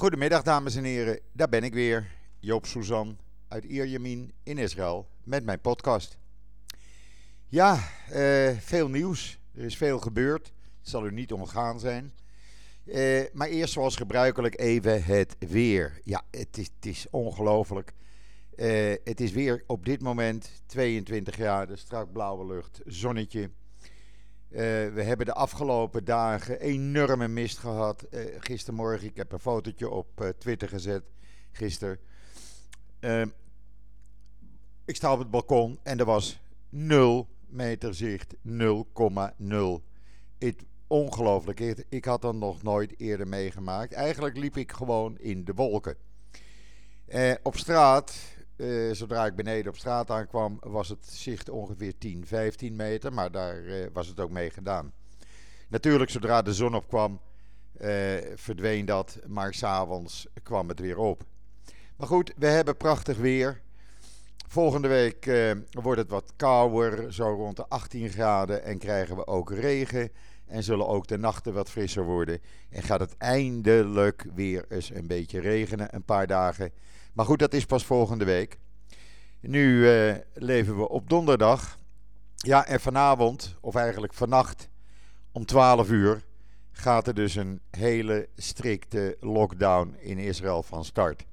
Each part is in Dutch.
Goedemiddag dames en heren, daar ben ik weer, Joop Suzan uit Ierjemien in Israël met mijn podcast. Ja, eh, veel nieuws, er is veel gebeurd, het zal u niet ontgaan zijn. Eh, maar eerst zoals gebruikelijk even het weer. Ja, het is, is ongelooflijk. Eh, het is weer op dit moment 22 graden, strak blauwe lucht, zonnetje. Eh, we hebben de afgelopen dagen enorme mist gehad. Uh, gistermorgen, ik heb een fotootje op uh, Twitter gezet, gisteren. ik sta op het balkon en er was 0 meter zicht, 0,0. Ongelooflijk, ik had dat nog nooit eerder meegemaakt. Eigenlijk liep ik gewoon in de wolken. op straat uh, zodra ik beneden op straat aankwam, was het zicht ongeveer 10, 15 meter. Maar daar uh, was het ook mee gedaan. Natuurlijk, zodra de zon opkwam, uh, verdween dat. Maar s'avonds kwam het weer op. Maar goed, we hebben prachtig weer. Volgende week wordt het wat kouder, zo rond de 18 graden. En krijgen we ook regen. En zullen ook de nachten wat frisser worden. En gaat het eindelijk weer eens een beetje regenen, een paar dagen. Maar goed, dat is pas volgende week. Nu uh, leven we op donderdag. Ja, en vanavond, of eigenlijk vannacht om 12 uur, gaat er dus een hele strikte lockdown in Israël van start.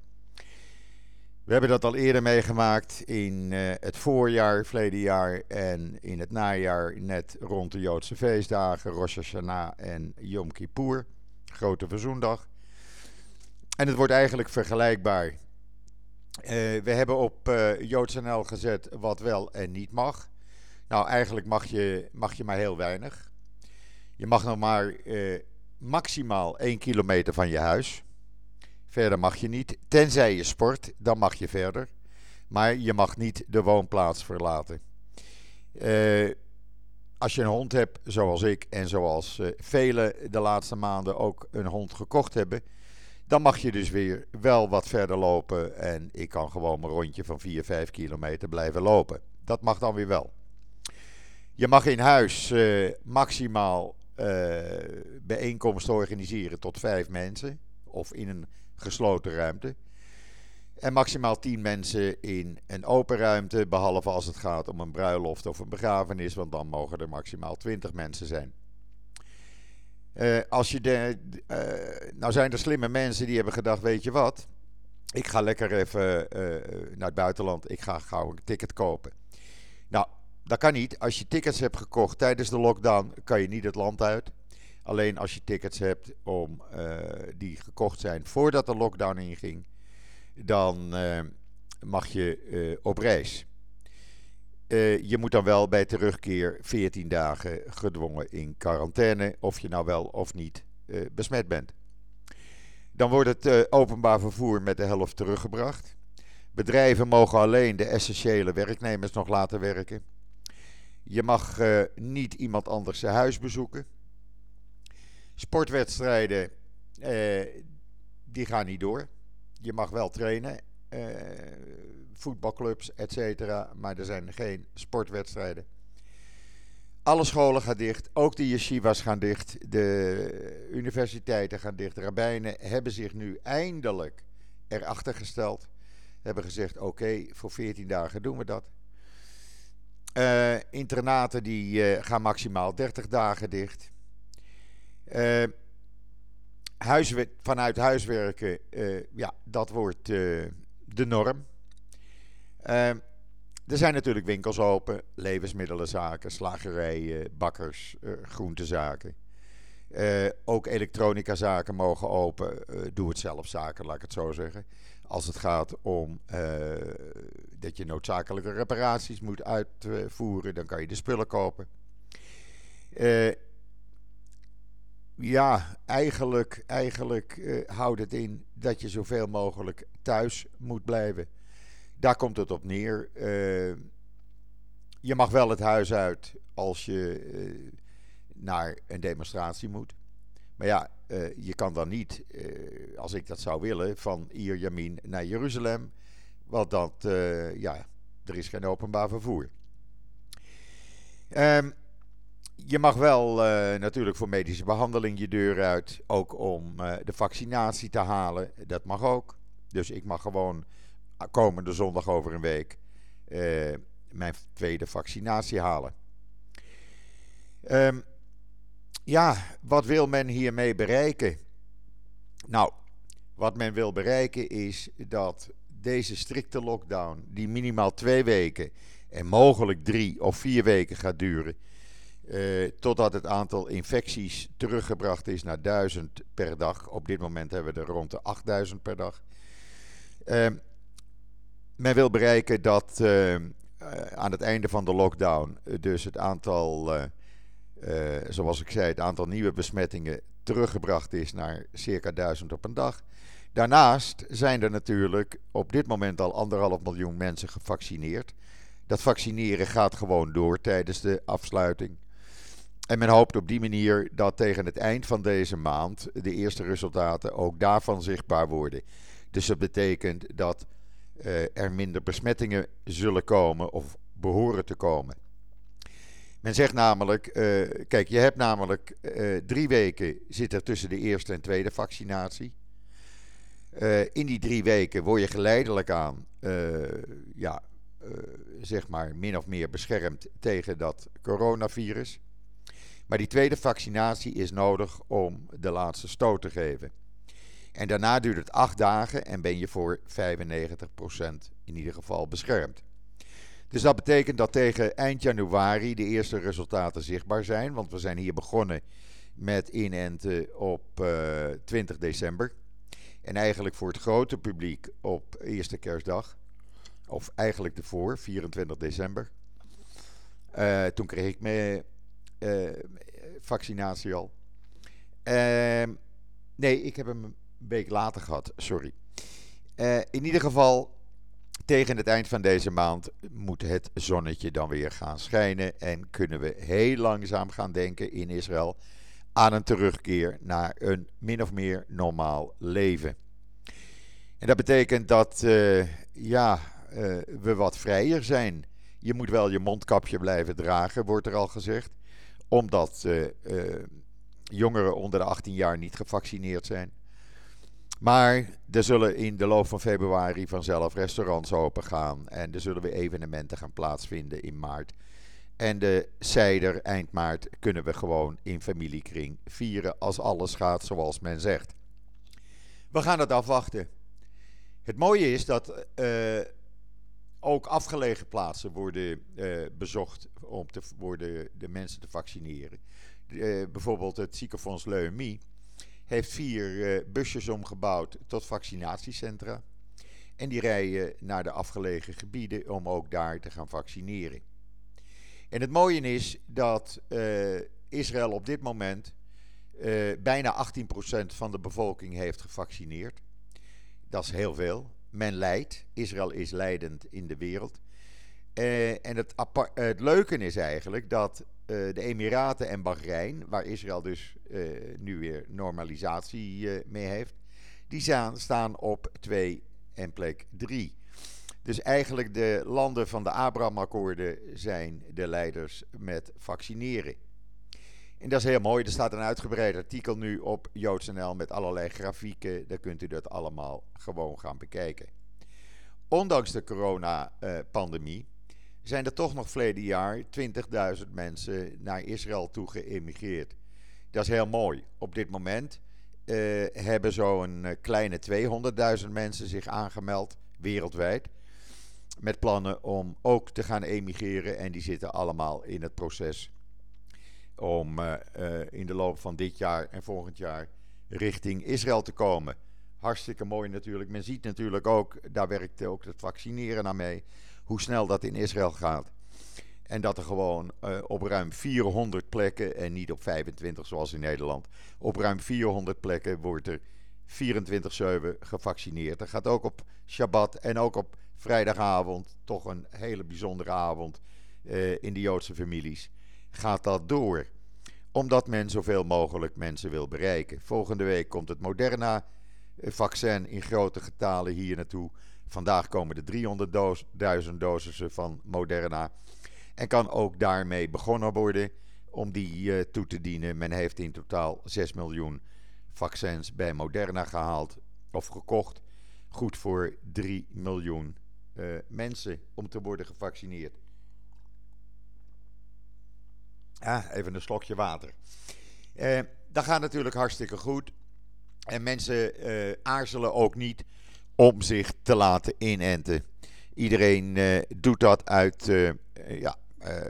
We hebben dat al eerder meegemaakt in uh, het voorjaar, verleden jaar en in het najaar, net rond de Joodse feestdagen, Rosh Hashanah en Yom Kippur, Grote Verzoendag. En het wordt eigenlijk vergelijkbaar. Uh, we hebben op uh, JoodsNL gezet wat wel en niet mag. Nou, eigenlijk mag je, mag je maar heel weinig. Je mag nog maar uh, maximaal 1 kilometer van je huis. Verder mag je niet. Tenzij je sport, dan mag je verder. Maar je mag niet de woonplaats verlaten. als je een hond hebt, zoals ik en zoals velen de laatste maanden ook een hond gekocht hebben dan mag je dus weer wel wat verder lopen. En ik kan gewoon mijn rondje van 4, 5 kilometer blijven lopen. Dat mag dan weer wel. Je mag in huis uh, maximaal uh, bijeenkomsten organiseren tot 5 mensen. Of in een gesloten ruimte. En maximaal 10 mensen in een open ruimte. Behalve als het gaat om een bruiloft of een begrafenis. Want dan mogen er maximaal 20 mensen zijn. Uh, als je de, uh, nou zijn er slimme mensen die hebben gedacht, weet je wat? Ik ga lekker even uh, naar het buitenland. Ik ga gauw een ticket kopen. Nou, dat kan niet. Als je tickets hebt gekocht tijdens de lockdown, kan je niet het land uit. Alleen als je tickets hebt om, die gekocht zijn voordat de lockdown inging, dan mag je op reis. Uh, je moet dan wel bij terugkeer 14 dagen gedwongen in quarantaine, of je nou wel of niet uh, besmet bent. Dan wordt het uh, openbaar vervoer met de helft teruggebracht. Bedrijven mogen alleen de essentiële werknemers nog laten werken. Je mag niet iemand anders zijn huis bezoeken. Sportwedstrijden, die gaan niet door. Je mag wel trainen voetbalclubs, et cetera. Maar er zijn geen sportwedstrijden. Alle scholen gaan dicht, ook de yeshivas gaan dicht, de universiteiten gaan dicht. Rabbijnen hebben zich nu eindelijk erachter gesteld. Hebben gezegd, oké, voor 14 dagen doen we dat. Uh, internaten die uh, gaan maximaal 30 dagen dicht. Uh, vanuit huiswerken, ja, dat wordt de norm. Uh, er zijn natuurlijk winkels open, levensmiddelenzaken, slagerijen, bakkers, uh, groentezaken. Uh, ook elektronicazaken mogen open, uh, doe het zelf zaken, laat ik het zo zeggen. Als het gaat om dat je noodzakelijke reparaties moet uitvoeren, dan kan je de spullen kopen. ja, eigenlijk, eigenlijk houdt het in dat je zoveel mogelijk thuis moet blijven. Daar komt het op neer. Uh, je mag wel het huis uit als je uh, naar een demonstratie moet. Maar ja, uh, je kan dan niet, als ik dat zou willen, van Ierjamin naar Jeruzalem. Want dat, ja, er is geen openbaar vervoer. Um, je mag wel natuurlijk voor medische behandeling je deur uit. Ook om de vaccinatie te halen. Dat mag ook. Dus ik mag gewoon komende zondag over een week uh, mijn tweede vaccinatie halen. Um, ja, wat wil men hiermee bereiken? Nou, wat men wil bereiken is dat deze strikte lockdown, die minimaal twee weken en mogelijk drie of vier weken gaat duren, uh, totdat het aantal infecties teruggebracht is naar 1000 per dag. Op dit moment hebben we er rond de 8000 per dag. Uh, men wil bereiken dat uh, aan het einde van de lockdown dus het aantal, zoals ik zei, het aantal nieuwe besmettingen teruggebracht is naar circa 1000 op een dag. Daarnaast zijn er natuurlijk op dit moment al anderhalf miljoen mensen gevaccineerd. Dat vaccineren gaat gewoon door tijdens de afsluiting. En men hoopt op die manier dat tegen het eind van deze maand de eerste resultaten ook daarvan zichtbaar worden. Dus dat betekent dat er minder besmettingen zullen komen of behoren te komen. Men zegt namelijk, uh, kijk, je hebt namelijk uh, drie weken zit er tussen de eerste en tweede vaccinatie. in die drie weken word je geleidelijk aan, ja, zeg maar min of meer beschermd tegen dat coronavirus. Maar die tweede vaccinatie is nodig om de laatste stoot te geven. En daarna duurt het acht dagen en ben je voor 95% in ieder geval beschermd. Dus dat betekent dat tegen eind januari de eerste resultaten zichtbaar zijn. Want we zijn hier begonnen met inenten op uh, eh, 20 december. En eigenlijk voor het grote publiek op eerste kerstdag. Of eigenlijk ervoor, 24 december. Uh, toen kreeg ik me uh, vaccinatie al. Uh, nee, ik heb hem week later gehad, sorry. Uh, in ieder geval, tegen het eind van deze maand moet het zonnetje dan weer gaan schijnen. En kunnen we heel langzaam gaan denken in Israël aan een terugkeer naar een min of meer normaal leven. En dat betekent dat uh, ja, we wat vrijer zijn. Je moet wel je mondkapje blijven dragen, wordt er al gezegd omdat jongeren onder de 18 jaar niet gevaccineerd zijn. Maar er zullen in de loop van februari vanzelf restaurants open gaan. En er zullen weer evenementen gaan plaatsvinden in maart. En de cider eind maart kunnen we gewoon in familiekring vieren als alles gaat zoals men zegt. We gaan het afwachten. Het mooie is dat uh, ook afgelegen plaatsen worden uh, bezocht om te worden de mensen te vaccineren. Uh, bijvoorbeeld het ziekenfonds Leumie heeft vier uh, busjes omgebouwd tot vaccinatiecentra. En die rijden naar de afgelegen gebieden om ook daar te gaan vaccineren. En het mooie is dat Israël op dit moment bijna 18% van de bevolking heeft gevaccineerd. Dat is heel veel men leidt. Israël is leidend in de wereld. En het, het leuke is eigenlijk dat de Emiraten en Bahrein, waar Israël dus uh, nu weer normalisatie mee heeft, die staan, staan op 2 en plek 3. Dus eigenlijk de landen van de Abraham-akkoorden zijn de leiders met vaccineren. En dat is heel mooi. Er staat een uitgebreid artikel nu op JoodsNL met allerlei grafieken. Daar kunt u dat allemaal gewoon gaan bekijken. Ondanks de coronapandemie zijn er toch nog verleden jaar 20.000 mensen naar Israël toe geëmigreerd. Dat is heel mooi. Op dit moment uh, hebben zo'n eh, kleine 200.000 mensen zich aangemeld wereldwijd. Met plannen om ook te gaan emigreren. En die zitten allemaal in het proces om uh, in de loop van dit jaar en volgend jaar richting Israël te komen. Hartstikke mooi natuurlijk. Men ziet natuurlijk ook, daar werkt ook het vaccineren naar mee, hoe snel dat in Israël gaat. En dat er gewoon uh, op ruim 400 plekken, en niet op 25 zoals in Nederland, op ruim 400 plekken wordt er 24-7 gevaccineerd. Dat gaat ook op Shabbat en ook op vrijdagavond, toch een hele bijzondere avond uh, in de Joodse families gaat dat door. Omdat men zoveel mogelijk mensen wil bereiken. Volgende week komt het Moderna-vaccin in grote getalen hier naartoe. Vandaag komen de 300.000 dosissen van Moderna. En kan ook daarmee begonnen worden. om die toe te dienen. Men heeft in totaal 6 miljoen vaccins bij Moderna gehaald of gekocht. Goed voor 3 miljoen mensen om te worden gevaccineerd. Ah, even een slokje water. Uh, dat gaat natuurlijk hartstikke goed. En mensen uh, aarzelen ook niet om zich te laten inenten. Iedereen uh, doet dat uit ja,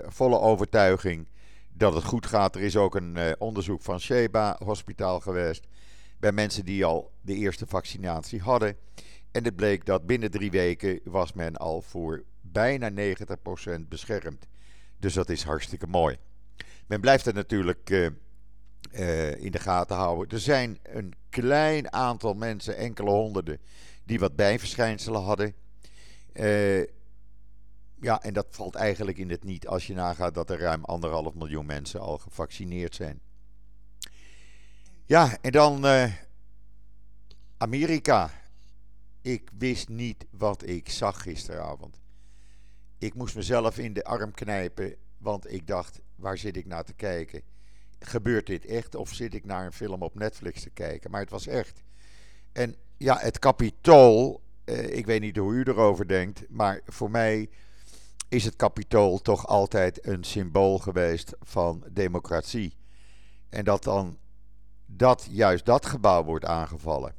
volle overtuiging dat het goed gaat. Er is ook een onderzoek van Sheba Hospitaal geweest bij mensen die al de eerste vaccinatie hadden. En het bleek dat binnen drie weken was men al voor bijna 90% beschermd. Dus dat is hartstikke mooi. Men blijft het natuurlijk uh, in de gaten houden. Er zijn een klein aantal mensen, enkele honderden, die wat bijverschijnselen hadden. Uh, ja, en dat valt eigenlijk in het niet als je nagaat dat er ruim anderhalf miljoen mensen al gevaccineerd zijn. Ja, en dan Amerika. Ik wist niet wat ik zag gisteravond. Ik moest mezelf in de arm knijpen, want ik dacht: waar zit ik naar te kijken? Gebeurt dit echt of zit ik naar een film op Netflix te kijken? Maar het was echt. En ja, het kapitool, eh, ik weet niet hoe u erover denkt, maar voor mij is het kapitool toch altijd een symbool geweest van democratie. En dat dan dat juist dat gebouw wordt aangevallen.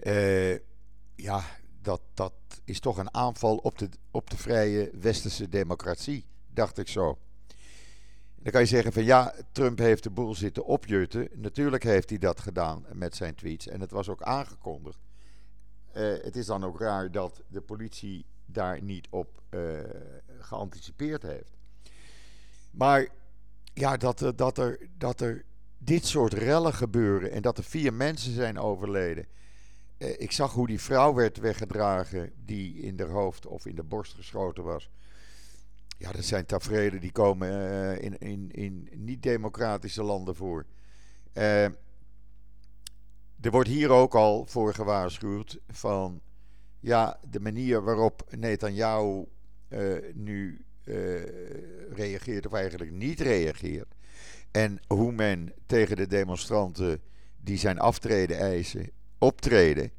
Uh, ja, dat, dat is toch een aanval op de, op de vrije westerse democratie, dacht ik zo. Dan kan je zeggen van ja, Trump heeft de boel zitten opjutten. Natuurlijk heeft hij dat gedaan met zijn tweets en het was ook aangekondigd. Uh, het is dan ook raar dat de politie daar niet op uh, geanticipeerd heeft. Maar ja, dat, dat, er, dat er dit soort rellen gebeuren en dat er vier mensen zijn overleden. Uh, ik zag hoe die vrouw werd weggedragen die in de hoofd of in de borst geschoten was. Ja, dat zijn tafereelen die komen uh, in, in, in niet-democratische landen voor. Uh, er wordt hier ook al voor gewaarschuwd van ja, de manier waarop Netanyahu uh, nu reageert, of eigenlijk niet reageert. En hoe men tegen de demonstranten die zijn aftreden eisen, optreden,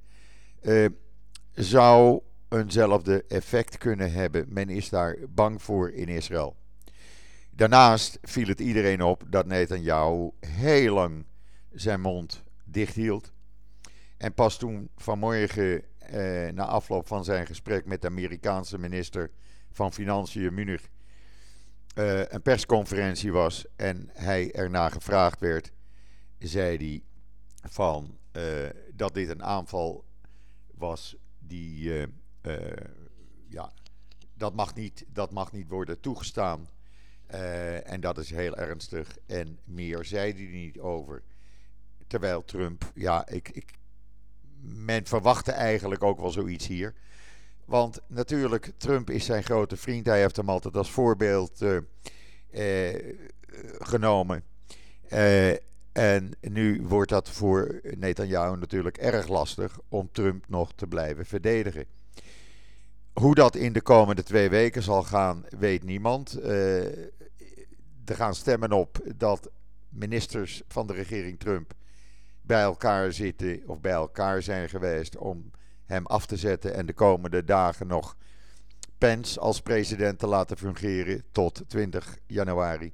zou eenzelfde effect kunnen hebben. Men is daar bang voor in Israël. Daarnaast viel het iedereen op dat Netanyahu heel lang zijn mond dicht hield. En pas toen vanmorgen, eh, na afloop van zijn gesprek met de Amerikaanse minister van Financiën Munich, eh, een persconferentie was en hij erna gevraagd werd, zei hij van uh, dat dit een aanval was die uh, ja, dat mag, niet, dat mag niet worden toegestaan. Uh, en dat is heel ernstig. En meer zei hij niet over. Terwijl Trump, ja, ik, ik, men verwachtte eigenlijk ook wel zoiets hier. Want natuurlijk, Trump is zijn grote vriend. Hij heeft hem altijd als voorbeeld uh, genomen. En nu wordt dat voor Netanyahu natuurlijk erg lastig om Trump nog te blijven verdedigen. Hoe dat in de komende twee weken zal gaan, weet niemand. Uh, er gaan stemmen op dat ministers van de regering Trump bij elkaar zitten of bij elkaar zijn geweest om hem af te zetten en de komende dagen nog Pence als president te laten fungeren tot 20 januari.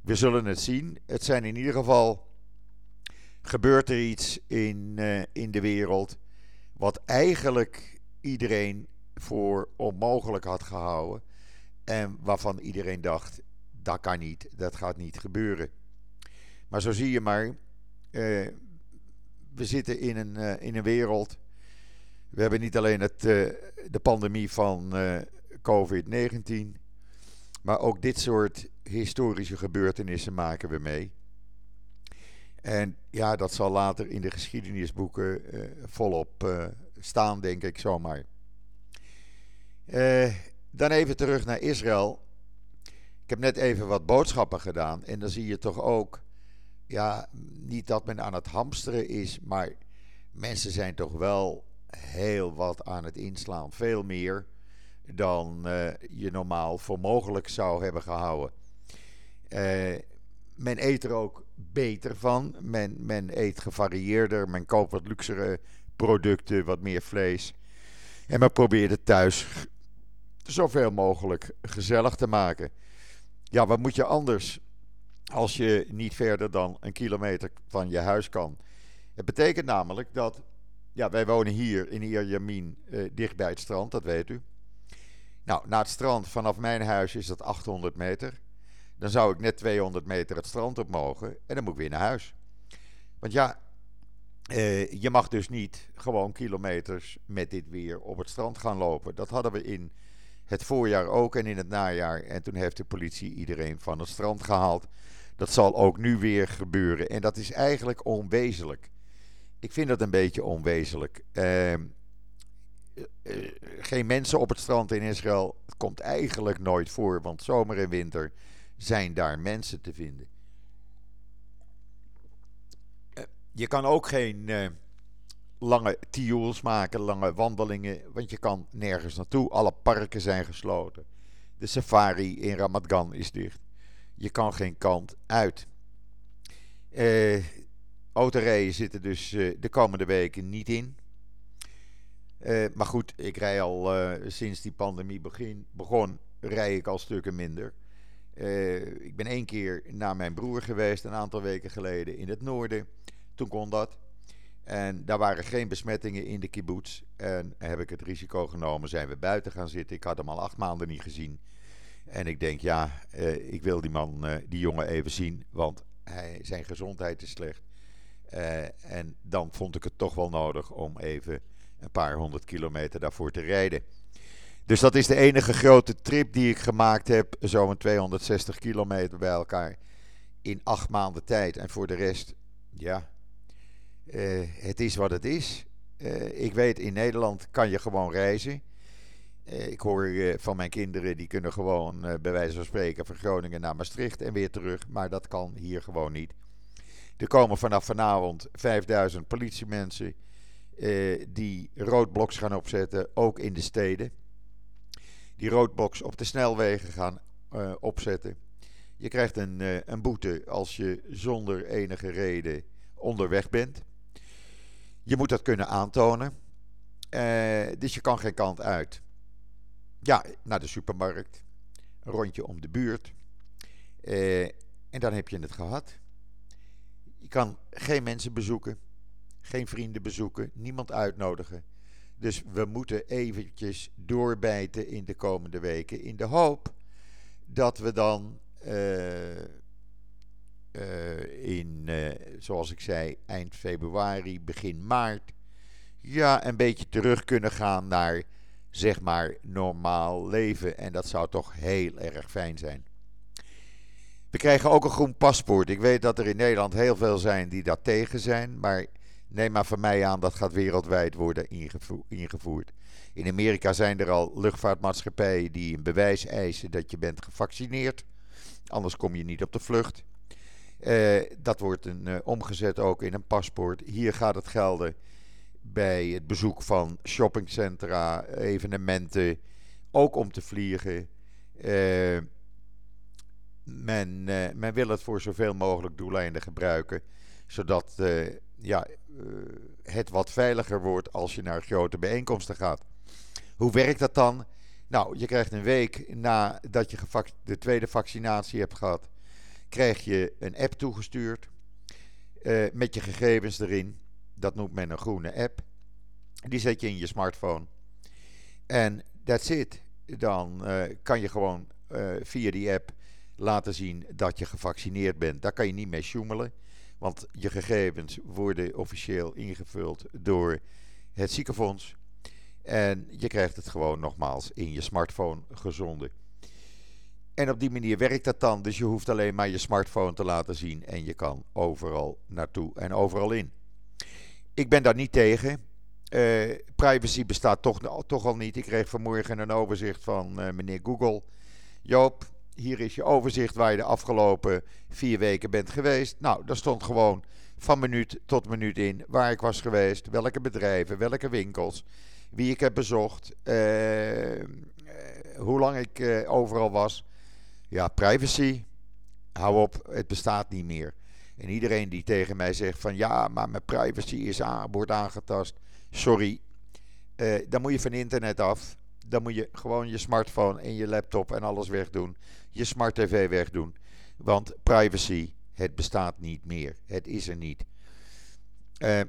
We zullen het zien. Het zijn in ieder geval gebeurt er iets in, uh, in de wereld wat eigenlijk iedereen voor onmogelijk had gehouden. En waarvan iedereen dacht, dat kan niet, dat gaat niet gebeuren. Maar zo zie je maar, uh, we zitten in een, uh, in een wereld. We hebben niet alleen het, uh, de pandemie van COVID-19, maar ook dit soort historische gebeurtenissen maken we mee. En ja, dat zal later in de geschiedenisboeken volop staan, denk ik zomaar. Uh, dan even terug naar Israël. Ik heb net even wat boodschappen gedaan. En dan zie je toch ook. Ja, niet dat men aan het hamsteren is. Maar mensen zijn toch wel heel wat aan het inslaan. Veel meer dan uh, je normaal voor mogelijk zou hebben gehouden. men eet er ook beter van. Men, men eet gevarieerder. Men koopt wat luxere producten, wat meer vlees. En men probeert het thuis zoveel mogelijk gezellig te maken. Ja, wat moet je anders als je niet verder dan een kilometer van je huis kan? Het betekent namelijk dat, ja, wij wonen hier in Ierjamin, eh, dicht bij het strand, dat weet u. Nou, naar het strand vanaf mijn huis is dat 800 meter. Dan zou ik net 200 meter het strand op mogen en dan moet ik weer naar huis. Want ja, eh, je mag dus niet gewoon kilometers met dit weer op het strand gaan lopen. Dat hadden we in het voorjaar ook en in het najaar. En toen heeft de politie iedereen van het strand gehaald. Dat zal ook nu weer gebeuren. En dat is eigenlijk onwezenlijk. Ik vind dat een beetje onwezenlijk. Ehm, eh, eh, geen mensen op het strand in Israël. Het komt eigenlijk nooit voor, want zomer en winter zijn daar mensen te vinden. Eh, je kan ook geen lange tioels maken, lange wandelingen, want je kan nergens naartoe. Alle parken zijn gesloten. De safari in Ramat Gan is dicht. Je kan geen kant uit. Uh, zitten dus de komende weken niet in. maar goed, ik rij al sinds die pandemie begin, begon, rij ik al stukken minder. Ik ben één keer naar mijn broer geweest, een aantal weken geleden in het noorden. Toen kon dat. En daar waren geen besmettingen in de kibbutz. En heb ik het risico genomen, zijn we buiten gaan zitten. Ik had hem al acht maanden niet gezien. En ik denk, ja, uh, ik wil die man, uh, die jongen even zien, want hij, zijn gezondheid is slecht. en dan vond ik het toch wel nodig om even een paar honderd kilometer daarvoor te rijden. Dus dat is de enige grote trip die ik gemaakt heb. Zo'n 260 kilometer bij elkaar. In acht maanden tijd. En voor de rest, ja. Uh, het is wat het is. Uh, ik weet, in Nederland kan je gewoon reizen. Uh, ik hoor van mijn kinderen, die kunnen gewoon bij wijze van spreken van Groningen naar Maastricht en weer terug. Maar dat kan hier gewoon niet. Er komen vanaf vanavond 5000 politiemensen die roodbloks gaan opzetten, ook in de steden die roodbox op de snelwegen gaan opzetten. Je krijgt een, een boete als je zonder enige reden onderweg bent. Je moet dat kunnen aantonen. Uh, dus je kan geen kant uit. Ja, naar de supermarkt. Een rondje om de buurt. en dan heb je het gehad. Je kan geen mensen bezoeken. Geen vrienden bezoeken. Niemand uitnodigen. Dus we moeten eventjes doorbijten in de komende weken in de hoop dat we dan uh, uh, in, uh, zoals ik zei, eind februari, begin maart, ja, een beetje terug kunnen gaan naar, zeg maar, normaal leven. En dat zou toch heel erg fijn zijn. We krijgen ook een groen paspoort. Ik weet dat er in Nederland heel veel zijn die daar tegen zijn, maar Neem maar van mij aan, dat gaat wereldwijd worden ingevoerd. In Amerika zijn er al luchtvaartmaatschappijen die een bewijs eisen dat je bent gevaccineerd. Anders kom je niet op de vlucht. Uh, dat wordt een, uh, omgezet ook in een paspoort. Hier gaat het gelden bij het bezoek van shoppingcentra, evenementen, ook om te vliegen. Uh, men, men wil het voor zoveel mogelijk doeleinden gebruiken, zodat ja, het wat veiliger wordt als je naar grote bijeenkomsten gaat. Hoe werkt dat dan? Nou, je krijgt een week nadat je de tweede vaccinatie hebt gehad, krijg je een app toegestuurd uh, met je gegevens erin. Dat noemt men een groene app. Die zet je in je smartphone. En that's it. Dan uh, kan je gewoon via die app laten zien dat je gevaccineerd bent. Daar kan je niet mee sjoemelen. Want je gegevens worden officieel ingevuld door het ziekenfonds. En je krijgt het gewoon nogmaals in je smartphone gezonden. En op die manier werkt dat dan. Dus je hoeft alleen maar je smartphone te laten zien. En je kan overal naartoe en overal in. Ik ben daar niet tegen. Uh, privacy bestaat toch, toch al niet. Ik kreeg vanmorgen een overzicht van uh, meneer Google. Joop, hier is je overzicht waar je de afgelopen vier weken bent geweest. Nou, daar stond gewoon van minuut tot minuut in waar ik was geweest, welke bedrijven, welke winkels, wie ik heb bezocht, uh, hoe lang ik overal was. Ja, privacy. hou op, het bestaat niet meer. En iedereen die tegen mij zegt van ja, maar mijn privacy is aan, wordt aangetast. Sorry, uh, dan moet je van internet af. Dan moet je gewoon je smartphone en je laptop en alles wegdoen. Je smart tv wegdoen. Want privacy, het bestaat niet meer. Het is er niet. Uh,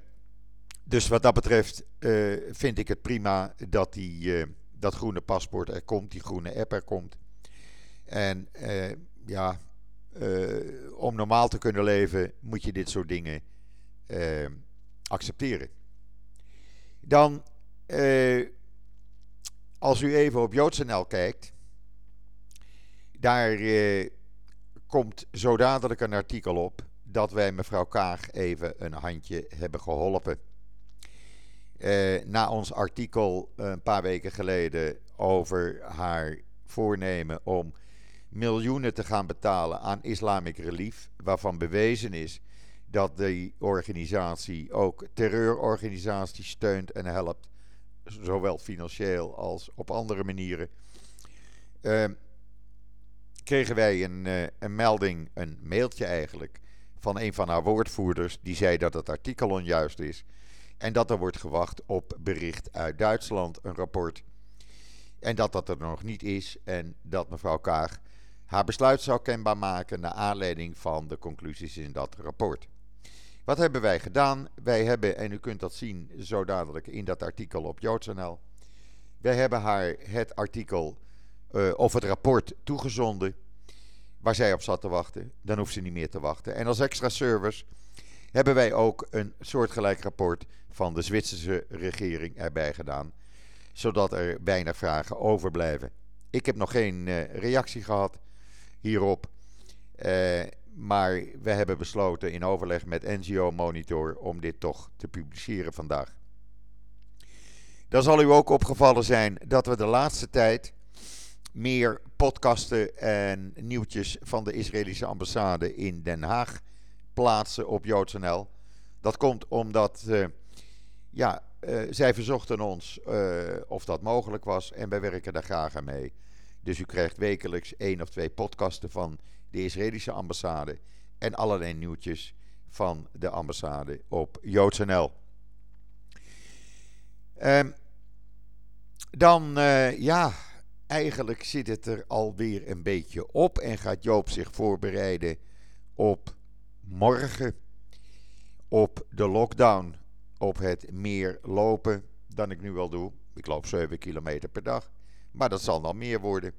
dus wat dat betreft uh, vind ik het prima dat die, dat groene paspoort er komt, die groene app er komt. En ja, om normaal te kunnen leven moet je dit soort dingen accepteren. Dan als u even op JoodsNL kijkt, daar komt zo dadelijk een artikel op dat wij mevrouw Kaag even een handje hebben geholpen. Na ons artikel een paar weken geleden over haar voornemen om miljoenen te gaan betalen aan Islamic Relief, waarvan bewezen is dat die organisatie ook terreurorganisaties steunt en helpt zowel financieel als op andere manieren, uh, kregen wij een, uh, een melding, een mailtje eigenlijk, van een van haar woordvoerders. Die zei dat het artikel onjuist is. En dat er wordt gewacht op bericht uit Duitsland, een rapport. En dat dat er nog niet is. En dat mevrouw Kaag haar besluit zou kenbaar maken naar aanleiding van de conclusies in dat rapport. Wat hebben wij gedaan? Wij hebben, en u kunt dat zien zo dadelijk in dat artikel op JoodsNL. Wij hebben haar het artikel uh, of het rapport toegezonden waar zij op zat te wachten. Dan hoeft ze niet meer te wachten. En als extra service hebben wij ook een soortgelijk rapport van de Zwitserse regering erbij gedaan. Zodat er weinig vragen overblijven. Ik heb nog geen uh, reactie gehad hierop. Uh, maar we hebben besloten in overleg met NGO Monitor om dit toch te publiceren vandaag. Dan zal u ook opgevallen zijn dat we de laatste tijd meer podcasten en nieuwtjes van de Israëlische ambassade in Den Haag plaatsen op JoodsNL. Dat komt omdat uh, ja, uh, zij verzochten ons of dat mogelijk was en wij werken daar graag aan mee. Dus u krijgt wekelijks één of twee podcasten van de Israëlische ambassade en allerlei nieuwtjes van de ambassade op JoodsNL. Um, dan, uh, ja, eigenlijk zit het er alweer een beetje op en gaat Joop zich voorbereiden op morgen, op de lockdown, op het meer lopen dan ik nu wel doe. Ik loop 7 kilometer per dag, maar dat zal nog meer worden.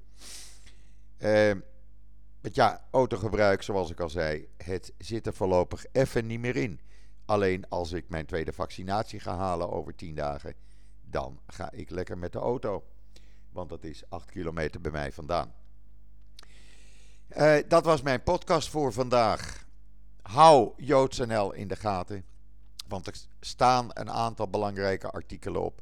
Uh, want ja, autogebruik, zoals ik al zei, het zit er voorlopig even niet meer in. Alleen als ik mijn tweede vaccinatie ga halen over 10 dagen, dan ga ik lekker met de auto. Want dat is 8 kilometer bij mij vandaan. Uh, dat was mijn podcast voor vandaag. Hou JoodsNL in de gaten. Want er staan een aantal belangrijke artikelen op.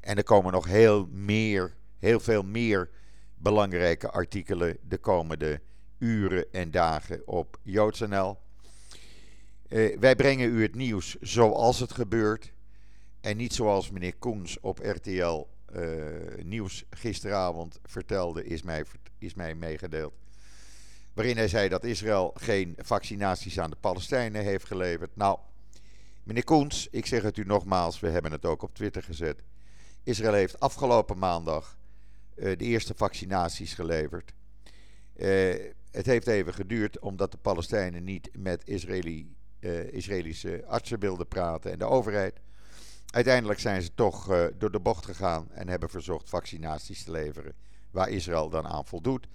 En er komen nog heel, meer, heel veel meer belangrijke artikelen de komende uren en dagen op JoodsNL. Uh, wij brengen u het nieuws zoals het gebeurt. En niet zoals meneer Koens op RTL eh, Nieuws gisteravond vertelde, is mij, is mij meegedeeld. Waarin hij zei dat Israël geen vaccinaties aan de Palestijnen heeft geleverd. Nou, meneer Koens, ik zeg het u nogmaals, we hebben het ook op Twitter gezet. Israël heeft afgelopen maandag de eerste vaccinaties geleverd. Uh, het heeft even geduurd omdat de Palestijnen niet met uh, Israëlische artsen wilden praten en de overheid. Uiteindelijk zijn ze toch door de bocht gegaan en hebben verzocht vaccinaties te leveren, waar Israël dan aan voldoet.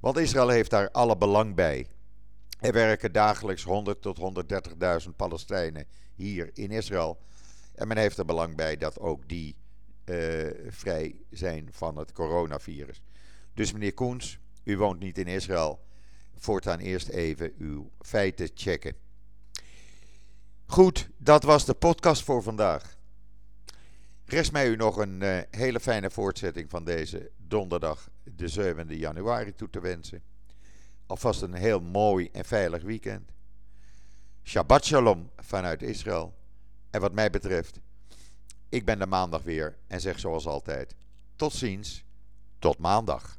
Want Israël heeft daar alle belang bij. Er werken dagelijks 100 tot 130.000 Palestijnen hier in Israël. En men heeft er belang bij dat ook die vrij zijn van het coronavirus. Dus meneer Koens, u woont niet in Israël voortaan eerst even uw feiten checken. Goed, dat was de podcast voor vandaag. Rest mij u nog een uh, hele fijne voortzetting van deze donderdag, de 7e januari, toe te wensen. Alvast een heel mooi en veilig weekend. Shabbat shalom vanuit Israël. En wat mij betreft, ik ben de maandag weer en zeg zoals altijd: tot ziens, tot maandag.